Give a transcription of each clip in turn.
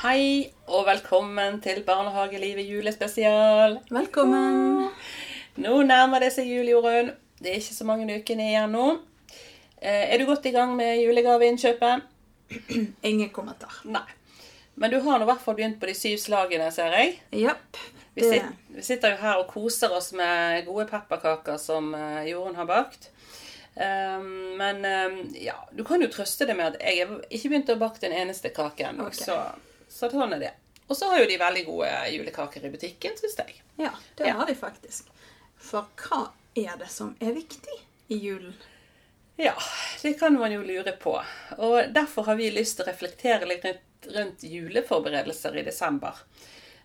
Hei og velkommen til Barnehagelivet julespesial. Velkommen. Nå nærmer det seg jul, Jorunn. Det er ikke så mange ukene igjen nå. Eh, Er du godt i gang med julegaveinnkjøpet? Ingen kommentar. Nei. Men du har nå i hvert fall begynt på de syv slagene, ser jeg. Japp. Vi, sitter, vi sitter jo her og koser oss med gode pepperkaker som eh, Jorunn har bakt. Um, men um, ja, du kan jo trøste deg med at jeg har ikke begynt å bake en eneste kake ennå. Okay. Så, så sånn er det. Og så har jo de veldig gode julekaker i butikken, syns jeg. ja, det Ja. har de faktisk. For hva er det som er viktig i julen? Ja, det kan man jo lure på. Og derfor har vi lyst til å reflektere litt rundt, rundt juleforberedelser i desember.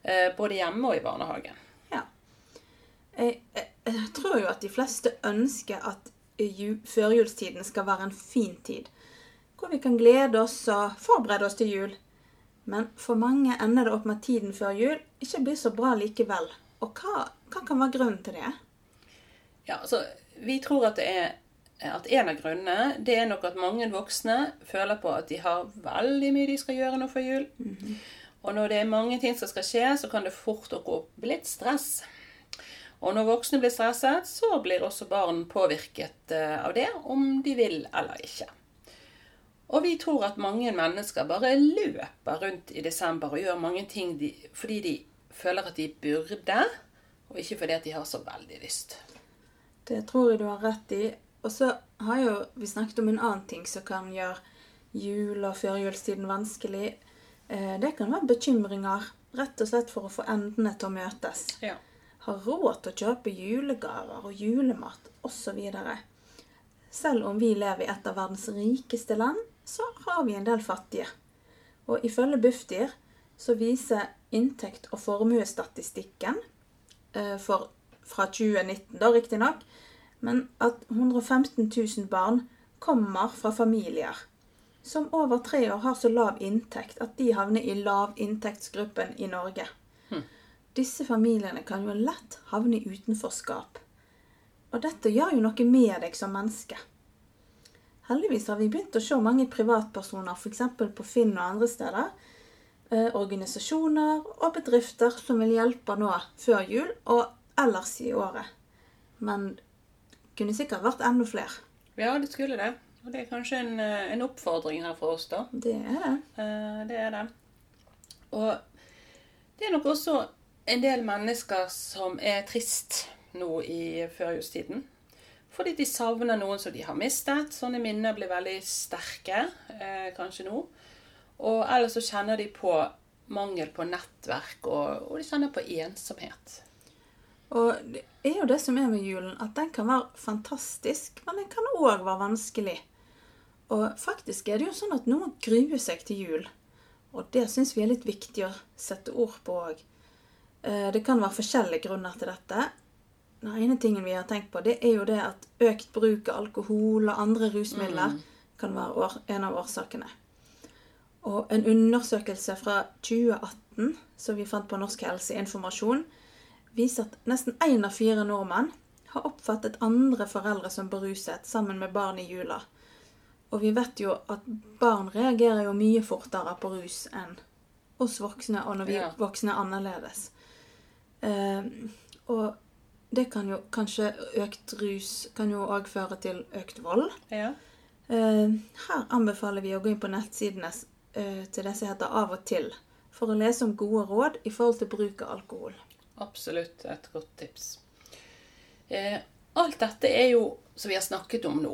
Eh, både hjemme og i barnehagen. Ja. Jeg, jeg, jeg tror jo at de fleste ønsker at ju, førjulstiden skal være en fin tid. Hvor vi kan glede oss og forberede oss til jul. Men for mange ender det opp med at tiden før jul ikke blir så bra likevel. Og hva, hva kan være grunnen til det? Ja, altså, Vi tror at det er at en av grunnene det er nok at mange voksne føler på at de har veldig mye de skal gjøre nå før jul. Og når det er mange ting som skal skje, så kan det fort dukke opp litt stress. Og når voksne blir stresset, så blir også barn påvirket eh, av det, om de vil eller ikke. Og vi tror at mange mennesker bare løper rundt i desember og gjør mange ting de, fordi de føler at de burde, og ikke fordi de har så veldig lyst. Det tror jeg du har rett i. Og så har jo vi snakket om en annen ting som kan gjøre jul og førjulstiden vanskelig. Eh, Det kan være bekymringer, rett og slett for å få endene til å møtes. Ja. Ha råd til å kjøpe julegaver og julemat osv. Selv om vi lever i et av verdens rikeste land, så har vi en del fattige. Og ifølge Bufdir så viser inntekt- og formuesstatistikken eh, for, fra 2019, da riktignok, men at 115 000 barn kommer fra familier som over tre år har så lav inntekt at de havner i lavinntektsgruppen i Norge. Disse familiene kan jo lett havne i utenforskap. Og dette gjør jo noe med deg som menneske. Heldigvis har vi begynt å se mange privatpersoner, f.eks. på Finn og andre steder, eh, organisasjoner og bedrifter som vil hjelpe nå før jul og ellers i året. Men det kunne sikkert vært enda flere. Ja, det skulle det. Og det er kanskje en, eh, en oppfordring her for oss, da. Det er det. Eh, Det er det. Og det er nok også en del mennesker som er trist nå i førjulstiden. Fordi de savner noen som de har mistet. Sånne minner blir veldig sterke eh, kanskje nå. Og ellers så kjenner de på mangel på nettverk, og, og de kjenner på ensomhet. Og det er jo det som er med julen, at den kan være fantastisk, men den kan òg være vanskelig. Og faktisk er det jo sånn at noen gruer seg til jul. Og det syns vi er litt viktig å sette ord på òg. Det kan være forskjellige grunner til dette. Den ene tingen vi har tenkt på, det er jo det at økt bruk av alkohol og andre rusmidler kan være en av årsakene. Og en undersøkelse fra 2018 som vi fant på Norsk helseinformasjon, viser at nesten én av fire nordmenn har oppfattet andre foreldre som beruset sammen med barn i jula. Og vi vet jo at barn reagerer jo mye fortere på rus enn oss voksne, og når vi Ja. voksne er annerledes. Eh, og det kan jo kanskje Økt rus kan jo òg føre til økt vold. Ja. Eh, her anbefaler vi å gå inn på nettsidene eh, til det som heter Av og til, for å lese om gode råd i forhold til bruk av alkohol. Absolutt et godt tips. Eh, alt dette er jo, som vi har snakket om nå,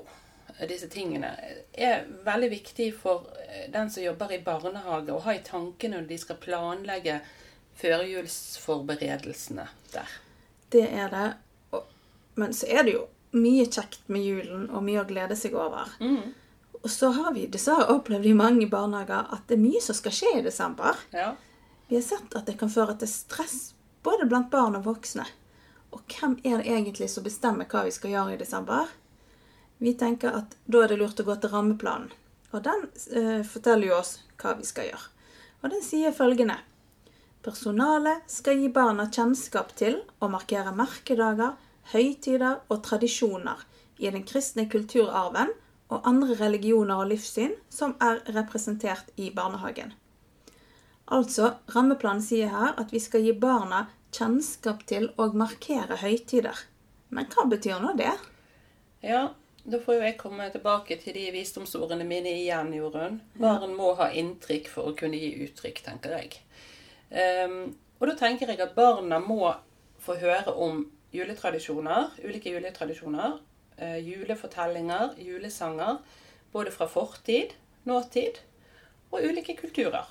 eh, disse tingene, er veldig viktig for eh, den som jobber i barnehage, å ha i tankene når de skal planlegge førjulsforberedelsene der. Det er det. Og, men så er det jo mye kjekt med julen og mye å glede seg over. Og så har vi dessverre opplevd i mange barnehager at det er mye som skal skje i desember. Ja. Vi har sett at det kan føre til stress både blant barn og voksne. Og hvem er det egentlig som bestemmer hva vi skal gjøre i desember? Vi tenker at da er det lurt å gå til rammeplanen. Og den eh, forteller jo oss hva vi skal gjøre. Og den sier følgende Personalet skal gi barna kjennskap til å markere merkedager, høytider og tradisjoner i den kristne kulturarven og andre religioner og livssyn som er representert i barnehagen. Altså, rammeplanen sier her at vi skal gi barna kjennskap til å markere høytider. Men hva betyr nå det? Ja, da får jo jeg komme tilbake til de visdomsordene mine igjen, Jorunn. Barn må ha inntrykk for å kunne gi uttrykk, tenker jeg. Ehm, og da tenker jeg at barna må få høre om juletradisjoner, ulike juletradisjoner, Uh, julefortellinger, julesanger, både fra fortid, nåtid og ulike kulturer.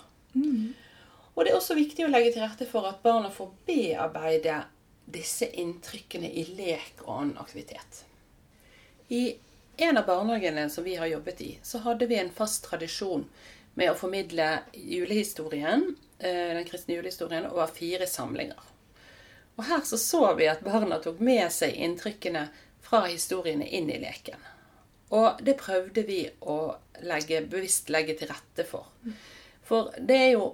Og det er også viktig å legge til rette for at barna får bearbeide disse inntrykkene i lek og annen aktivitet. I en av barnehagene som vi har jobbet i, så hadde vi en fast tradisjon med å formidle julehistorien, eh, den kristne julehistorien over fire samlinger. Og her så så vi at barna tok med seg inntrykkene fra historiene inn i leken. Og det prøvde vi å legge, bevisst legge til rette for. For det er jo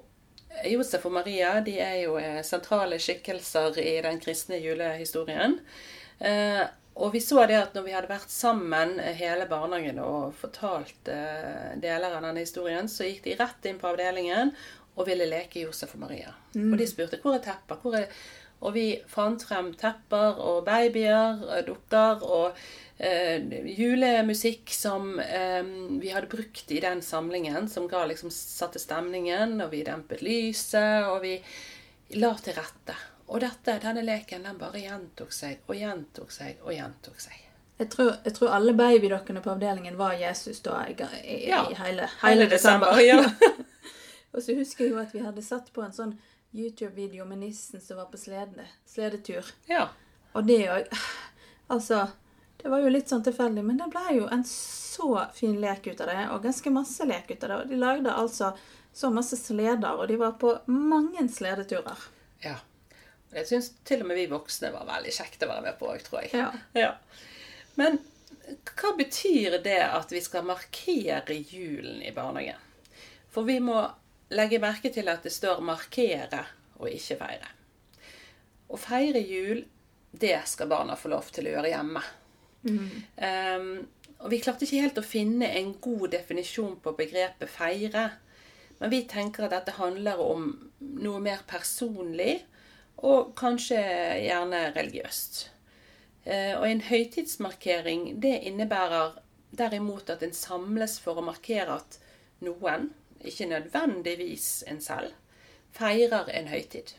Josef og Maria de er jo eh, sentrale skikkelser i den kristne julehistorien. Eh, og vi så det at når vi hadde vært sammen eh, hele barnehagen og fortalt eh, deler av denne historien, så gikk de rett inn på avdelingen og ville leke Josef og Maria. Og de spurte hvor er tepper, hvor er Og vi fant frem tepper og babyer, eh, dukker og eh, julemusikk som eh, vi hadde brukt i den samlingen, som ga liksom satte stemningen, og vi dempet lyset, og vi la til rette. Og dette, denne leken den bare gjentok seg og gjentok seg og gjentok seg. Jeg tror, jeg tror alle babydokkene på avdelingen var Jesus da i, i, Ja, i hele, hele desember, ja. og så husker jeg jo at vi hadde satt på en sånn YouTube-video med nissen som var på slede, sledetur. Ja. Og det òg Altså, det var jo litt sånn tilfeldig, men det ble jo en så fin lek ut av det, og ganske masse lek ut av det. Og de lagde altså så masse sleder, og de var på mange sledeturer. ja. Det syns til og med vi voksne var veldig kjekt å være med på òg, tror jeg. Ja. Ja. Men hva betyr det at vi skal markere julen i barnehagen? For vi må legge merke til at det står 'markere' og ikke 'feire'. Å feire jul, det skal barna få lov til å gjøre hjemme. Um, og vi klarte ikke helt å finne en god definisjon på begrepet 'feire'. Men vi tenker at dette handler om noe mer personlig, og kanskje gjerne religiøst. Eh, Og en høytidsmarkering det innebærer derimot at en samles for å markere at noen, ikke nødvendigvis en selv, feirer en høytid.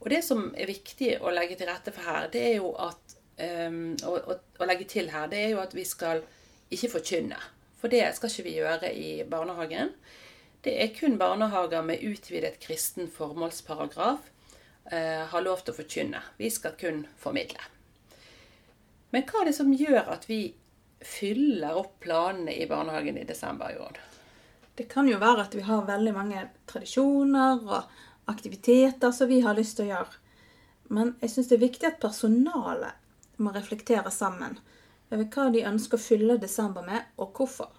Og det som er viktig å legge til rette for her, det er jo at um, å, å, å legge til her, det er jo at vi skal ikke forkynne. For det skal ikke vi gjøre i barnehagen. Det er kun barnehager med utvidet kristen formålsparagraf eh, har lov til å forkynne. Vi skal kun formidle. Men hva er det som gjør at vi fyller opp planene i barnehagen i desember i år? Det kan jo være at vi har veldig mange tradisjoner og aktiviteter som vi har lyst til å gjøre. Men jeg syns det er viktig at personalet må reflektere sammen over hva de ønsker å fylle desember med, og hvorfor.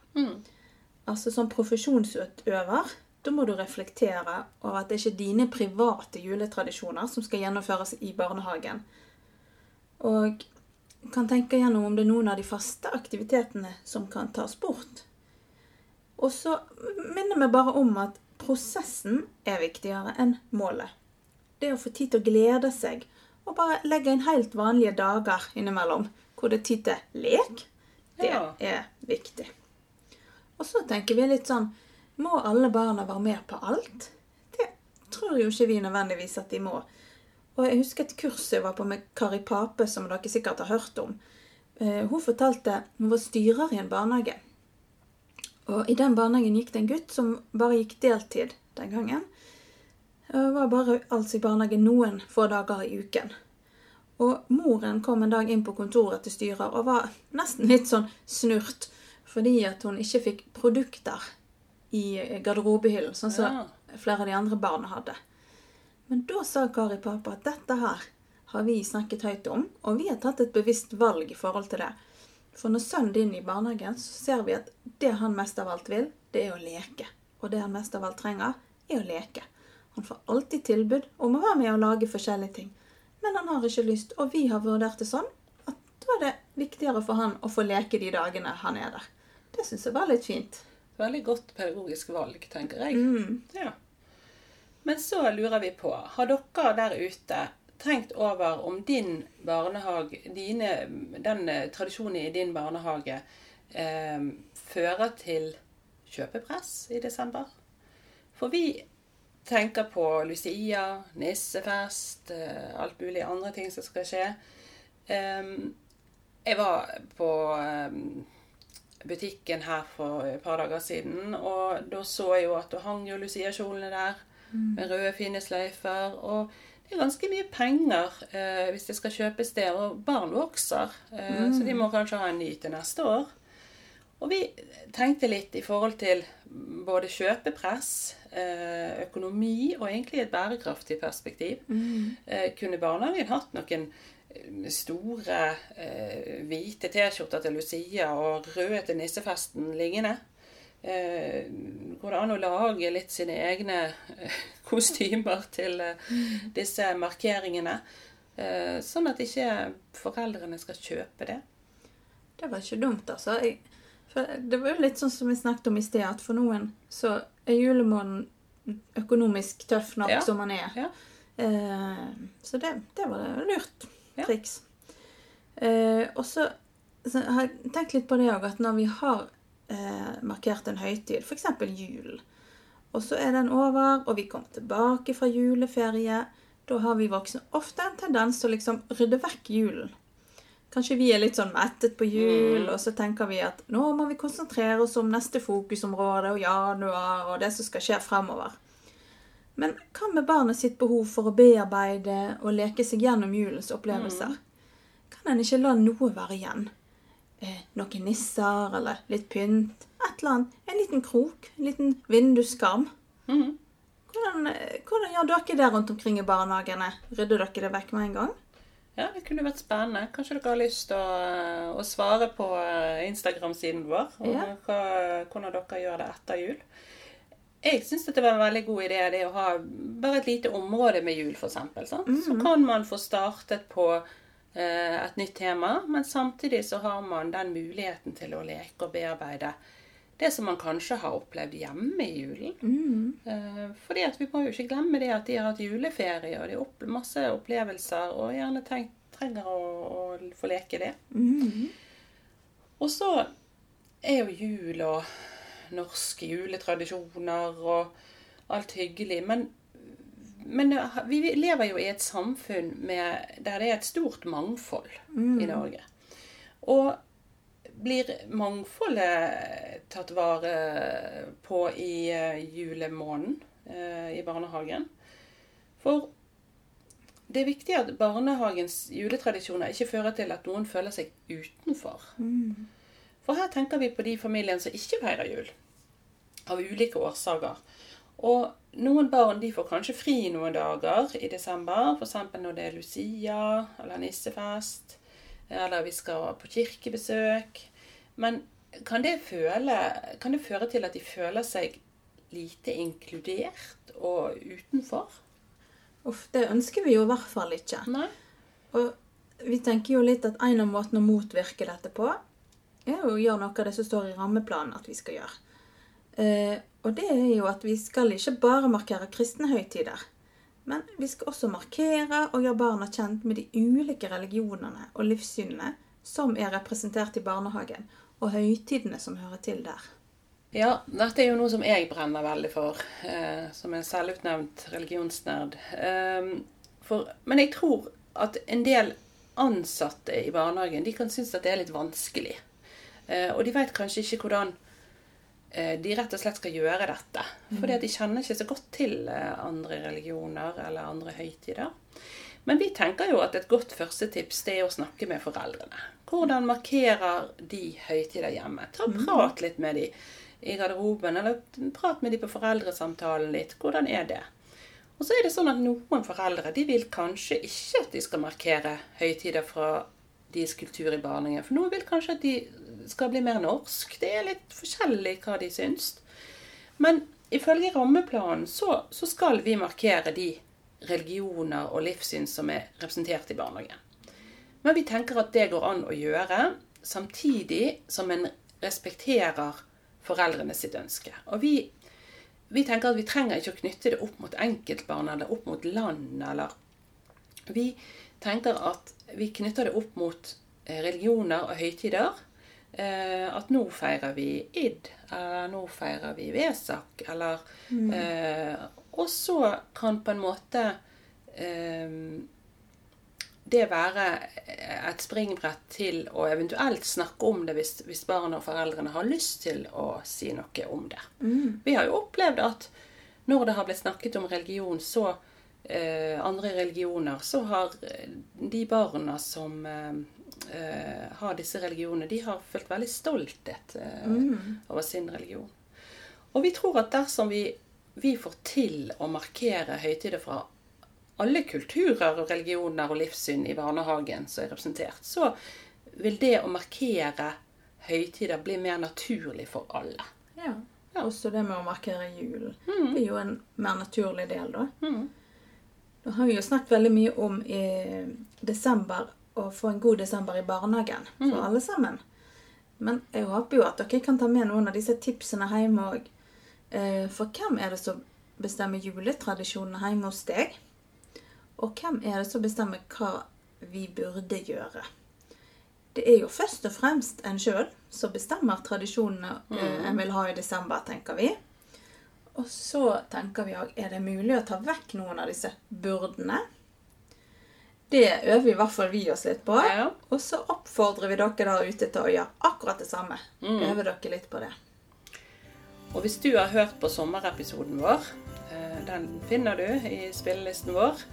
Altså Som profesjonsutøver da må du reflektere over at det ikke er dine private juletradisjoner som skal gjennomføres i barnehagen. Og kan tenke gjennom om det er noen av de faste aktivitetene som kan tas bort. Og så minner vi bare om at prosessen er viktigere enn målet. Det å få tid til å glede seg og bare legge inn helt vanlige dager innimellom hvor det er tid til lek, det Ja. er viktig. Og så tenker vi litt sånn Må alle barna være med på alt? Det tror jo ikke vi nødvendigvis at de må. Og jeg husker et kurs jeg var på med Kari Pape, som dere sikkert har hørt om. Eh, Hun fortalte hun var styrer i en barnehage. Og i den barnehagen gikk det en gutt som bare gikk deltid den gangen. Og var bare altså i barnehagen noen få dager i uken. Og moren kom en dag inn på kontoret til styrer og var nesten litt sånn snurt fordi at hun ikke fikk produkter i garderobehyllen, sånn som Ja. flere av de andre barna hadde. Men da sa Kari pappa at dette her har vi snakket høyt om, og vi har tatt et bevisst valg i forhold til det. For når sønnen din er i barnehagen, så ser vi at det han mest av alt vil, det er å leke. Og det han mest av alt trenger, er å leke. Han får alltid tilbud om å være med og lage forskjellige ting. Men han har ikke lyst, og vi har vurdert det sånn at da er det viktigere for han å få leke de dagene han er der. Det syns jeg var litt fint. Veldig godt pedagogisk valg, tenker jeg. Mm. Ja. Men så lurer vi på, har dere der ute tenkt over om din barnehage, dine, den eh, tradisjonen i din barnehage, eh, fører til kjøpepress i desember? For vi tenker på Lucia, nissefest, eh, alt mulig andre ting som skal skje. Eh, jeg var på butikken her for et par dager siden, og da så jeg jo at det hang jo Lucia-kjolene der med røde, fine sløyfer. Og det er ganske mye penger eh, hvis det skal kjøpes der. Og barn vokser, eh, så de må kanskje ha en ny til neste år. Og vi tenkte litt i forhold til både kjøpepress, eh, økonomi og egentlig et bærekraftig perspektiv. Eh, kunne barnehagen hatt noen eh, store eh, hvite T-skjorter til Lucia og røde til nissefesten liggende? Eh, går det an å lage litt sine egne kostymer til eh, disse markeringene? Eh, sånn at ikke foreldrene skal kjøpe det. Det var ikke dumt, altså. Jeg, det var jo litt sånn som vi snakket om i sted, at for noen så er julemåneden økonomisk tøff nok Ja. som man er. Ja. Eh, så det, det var et lurt Ja. triks. Eh, og så, har jeg tenkt litt på det òg, at når vi har eh, markert en høytid, f.eks. jul, og så er den over, og vi kommer tilbake fra juleferie, da har vi voksne ofte en tendens til å liksom rydde vekk julen. Kanskje vi er litt sånn mettet på jul, og så tenker vi at nå må vi konsentrere oss om neste fokusområde og januar og det som skal skje fremover. Men hva med barnet sitt behov for å bearbeide og leke seg gjennom julens opplevelser? Kan en ikke la noe være igjen? Eh, noen nisser eller litt pynt? Et eller annet. En liten krok? En liten vinduskarm? Mhm. Hvordan, eh, hvordan gjør dere det rundt omkring i barnehagene? Rydder dere det vekk med en gang? Ja, det kunne vært spennende. Kanskje dere har lyst til å, å svare på eh, Instagram-siden vår om Ja. hva, hvordan dere gjør det etter jul. Jeg syns det var en veldig god idé det å ha bare et lite område med jul, f.eks. Mm Så kan man få startet på eh, et nytt tema, men samtidig så har man den muligheten til å leke og bearbeide det som man kanskje har opplevd hjemme i julen. Mm. fordi at vi må jo ikke glemme det at de har hatt juleferie, og de har opp, masse opplevelser, og gjerne tenkt, trenger å, å få leke det. Og så er jo jul og norske juletradisjoner og alt hyggelig, men, men vi lever jo i et samfunn med, der det er et stort mangfold i Norge. Og blir mangfoldet tatt vare på i eh, julemåneden eh, i barnehagen? For det er viktig at barnehagens juletradisjoner ikke fører til at noen føler seg utenfor. For her tenker vi på de familiene som ikke feirer jul, av ulike årsaker. Og noen barn de får kanskje fri noen dager i desember, f.eks. når det er Lucia eller nissefest, eller vi skal på kirkebesøk. Men kan det, føle, kan det føre til at de føler seg lite inkludert og utenfor? Uff, det ønsker vi jo i hvert fall ikke. Nei? Og vi tenker jo litt at en av måtene å motvirke dette på, er å gjøre noe av det som står i rammeplanen at vi skal gjøre. Eh, og det er jo at vi skal ikke bare markere kristne høytider. Men vi skal også markere og gjøre barna kjent med de ulike religionene og livssynene som er representert i barnehagen, og høytidene som hører til der. Ja, dette er jo noe som jeg brenner veldig for, eh, som en selvutnevnt religionsnerd. Eh, for, men jeg tror at en del ansatte i barnehagen de kan synes at det er litt vanskelig. Eh, og de vet kanskje ikke hvordan de rett og slett skal gjøre dette. Fordi at de kjenner ikke så godt til eh, andre religioner eller andre høytider. Men vi tenker jo at et godt første tips det er å snakke med foreldrene. Hvordan markerer de høytider hjemme? Ta og Prat litt med de i garderoben, eller prat med de på foreldresamtalen litt. Hvordan er det? Og så er det sånn at noen foreldre de vil kanskje ikke at de skal markere høytider fra deres kultur i barnehagen. For noen vil kanskje at de skal bli mer norsk. Det er litt forskjellig hva de syns. Men ifølge rammeplanen så, så skal vi markere de religioner og livssyn som er representert i barnehagen. Men vi tenker at det går an å gjøre, samtidig som en respekterer foreldrene sitt ønske. Og vi vi tenker at vi trenger ikke å knytte det opp mot enkeltbarn eller opp mot land. eller Vi tenker at vi knytter det opp mot eh, religioner og høytider. Eh, at nå feirer vi id, eller nå feirer vi Vesak, eller eh, Og så kan på en måte eh, det være et springbrett til å eventuelt snakke om det hvis, hvis barna og foreldrene har lyst til å si noe om det. Vi har jo opplevd at når det har blitt snakket om religion, så eh, andre religioner, så har eh, de barna som eh, eh, har disse religionene, de har følt veldig stolthet eh, over sin religion. Og vi tror at dersom vi, vi får til å markere høytider fra alle kulturer og religioner og livssyn i barnehagen som er representert, så vil det å markere høytider bli mer naturlig for alle. Ja. Også det med å markere julen. Det er jo en mer naturlig del, da. Da har vi jo snakket veldig mye om i desember å få en god desember i barnehagen for alle sammen. Men jeg håper jo at dere kan ta med noen av disse tipsene hjemme òg. For hvem er det som bestemmer juletradisjonene hjemme hos deg? Og hvem er det som bestemmer hva vi burde gjøre? Det er jo først og fremst en sjøl som bestemmer tradisjonene mm. en vil ha i desember, tenker vi. Og så tenker vi òg er det mulig å ta vekk noen av disse burdene. Det øver i hvert fall vi oss litt på. Ja. Og så oppfordrer vi dere der ute til å gjøre akkurat det samme. Øve dere litt på det. Og hvis du har hørt på sommerepisoden vår, eh, den finner du i spillelisten vår,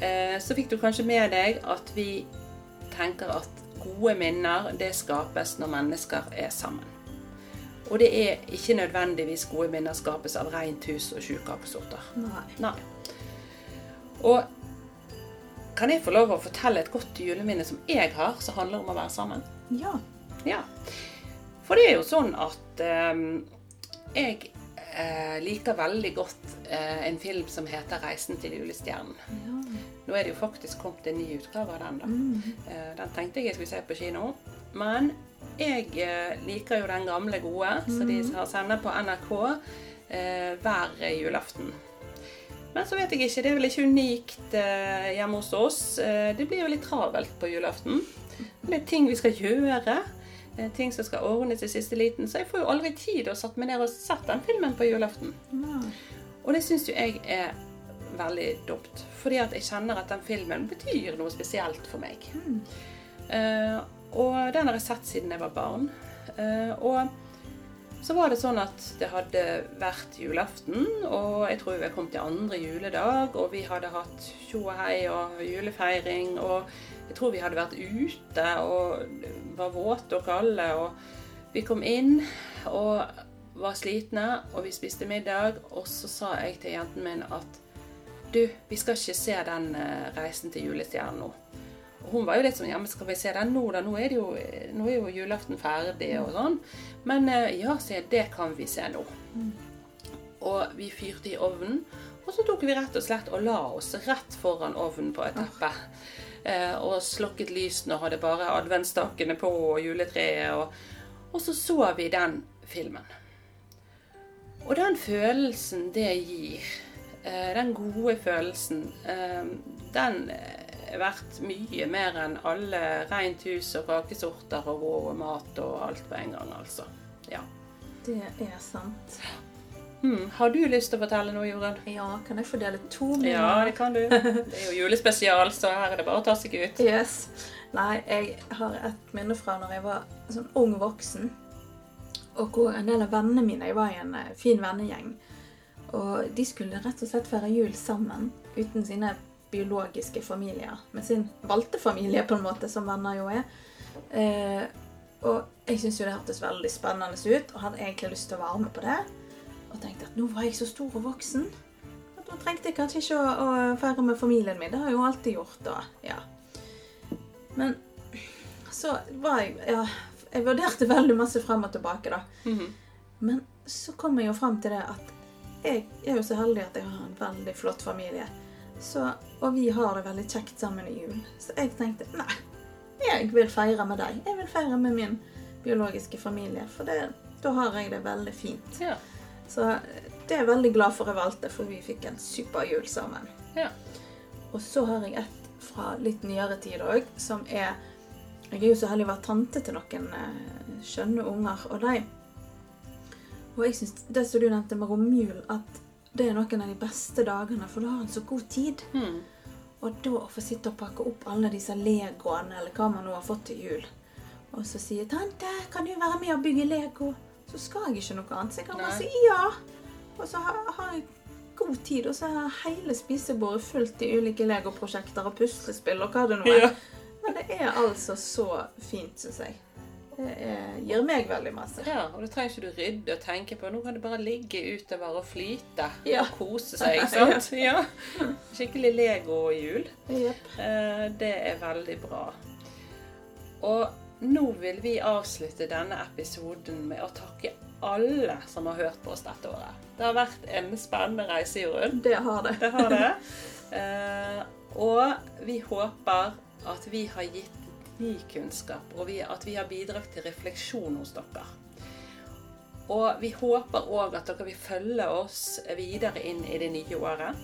eh, så fikk du kanskje med deg at vi tenker at gode minner det skapes når mennesker er sammen. Og det er ikke nødvendigvis gode minner skapes av rent hus og sju kakesorter. Nei. Nei. Og kan jeg få lov å fortelle et godt juleminne som jeg har, som handler om å være sammen? Ja. Ja. For det er jo sånn at eh, jeg eh, liker veldig godt eh, en film som heter 'Reisen til julestjernen'. ja. Nå er det jo faktisk kommet en ny utgave av den. da. Eh, den tenkte jeg jeg skulle se på kino. Men jeg eh, liker jo den gamle gode, som de har sender på NRK eh, hver julaften. Men så vet jeg ikke, det er vel ikke unikt eh, hjemme hos oss. Eh, det blir jo litt travelt på julaften. Det er ting vi skal gjøre. eh, Ting som skal ordnes i siste liten. Så jeg får jo aldri tid å satt meg ned og sett den filmen på julaften. Mm. Og det syns jo jeg er veldig dumt. Fordi at jeg kjenner at den filmen betyr noe spesielt for meg. Eh, og den har jeg sett siden jeg var barn. Eh, og så var det sånn at det hadde vært julaften, og jeg tror vi kom til andre juledag, og vi hadde hatt tjo og hei og julefeiring, og jeg tror vi hadde vært ute og var våte og kalde, og vi kom inn og var slitne, og vi spiste middag, og så sa jeg til jenten min at du, vi skal ikke se den eh, reisen til julestjernen nå. Hun var jo litt sånn Ja, men skal vi se den nå, da? Nå er, jo, nå er jo julaften ferdig og sånn. Men eh, ja, se, det kan vi se nå. Og vi fyrte i ovnen. Og så tok vi rett og slett og la oss rett foran ovnen på et teppe. Eh, og slokket lysene og hadde bare adventsstakene på og juletreet. Og, og så så vi den filmen. Og den følelsen det gir, eh, den gode følelsen, eh, den verdt mye mer enn alle rent hus og kakesorter og god mat og alt på en gang, altså. Ja. Det er sant. Hmm, har du lyst til å fortelle noe, Jorunn? Ja, kan jeg fordele to minner? Ja, det kan du. Det er jo julespesial, så her er det bare å ta seg ut. Yes. Nei, jeg har et minne fra når jeg var sånn ung voksen. Og hvor en del av vennene mine Jeg var i en eh, fin vennegjeng. Og de skulle rett og slett feire jul sammen uten sine biologiske familier. Med sin valgte familie, på en måte, som venner jo er. Eh, og jeg syntes jo det hørtes veldig spennende ut, og hadde egentlig lyst til å være med på det. Og tenkte at nå var jeg så stor og voksen. At nå trengte jeg kanskje ikke å, å feire med familien min. Det har jeg jo alltid gjort. da, ja. Men så var jeg Ja, jeg vurderte veldig masse frem og tilbake, da. Mhm. Men så kom jeg jo frem til det at jeg er jo så heldig at jeg har en veldig flott familie. Så, og vi har det veldig kjekt sammen i jul. Så jeg tenkte nei, jeg vil feire med deg. Jeg vil feire med min biologiske familie. For det, da har jeg det veldig fint. Ja. Så det er jeg veldig glad for jeg valgte, for vi fikk en super jul sammen. Ja. Og så har jeg et fra litt nyere tid òg, som er Jeg er jo så heldig å være tante til noen eh, skjønne unger, og de Og jeg syns det som du nevnte med romjul, at det er noen av de beste dagene, for da har en så god tid. Mm. Og da å få sitte og pakke opp alle disse legoene, eller hva man nå har fått til jul, og så sier 'Tante, kan du være med og bygge Lego?' Så skal jeg ikke noe annet. Så jeg kan bare si ja. Og så har, har jeg god tid, og så er hele spisebordet fullt i ulike legoprosjekter og puslespill og hva det nå er. Ja. Men det er altså så fint, syns jeg. Det er, gir meg veldig masse. Ja, og da trenger ikke du rydde og tenke på Nå kan det bare ligge utover og flyte Ja. og kose seg. sant? Ja. Skikkelig Lego-jul. Jepp. Eh, Det er veldig bra. Og nå vil vi avslutte denne episoden med å takke alle som har hørt på oss dette året. Det har vært en spennende reise, Jorunn. Det har det. Det har det. Eh, og vi håper at vi har gitt ny kunnskap, og at vi har bidratt til refleksjon hos dere. Og vi håper òg at dere vil følge oss videre inn i det nye året.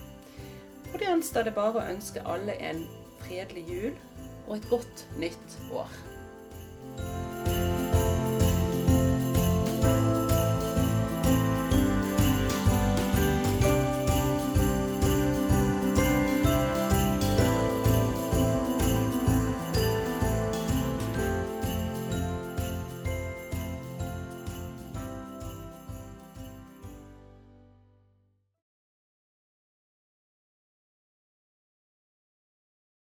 Og det gjenstår det bare å ønske alle en fredelig jul og et godt nytt år.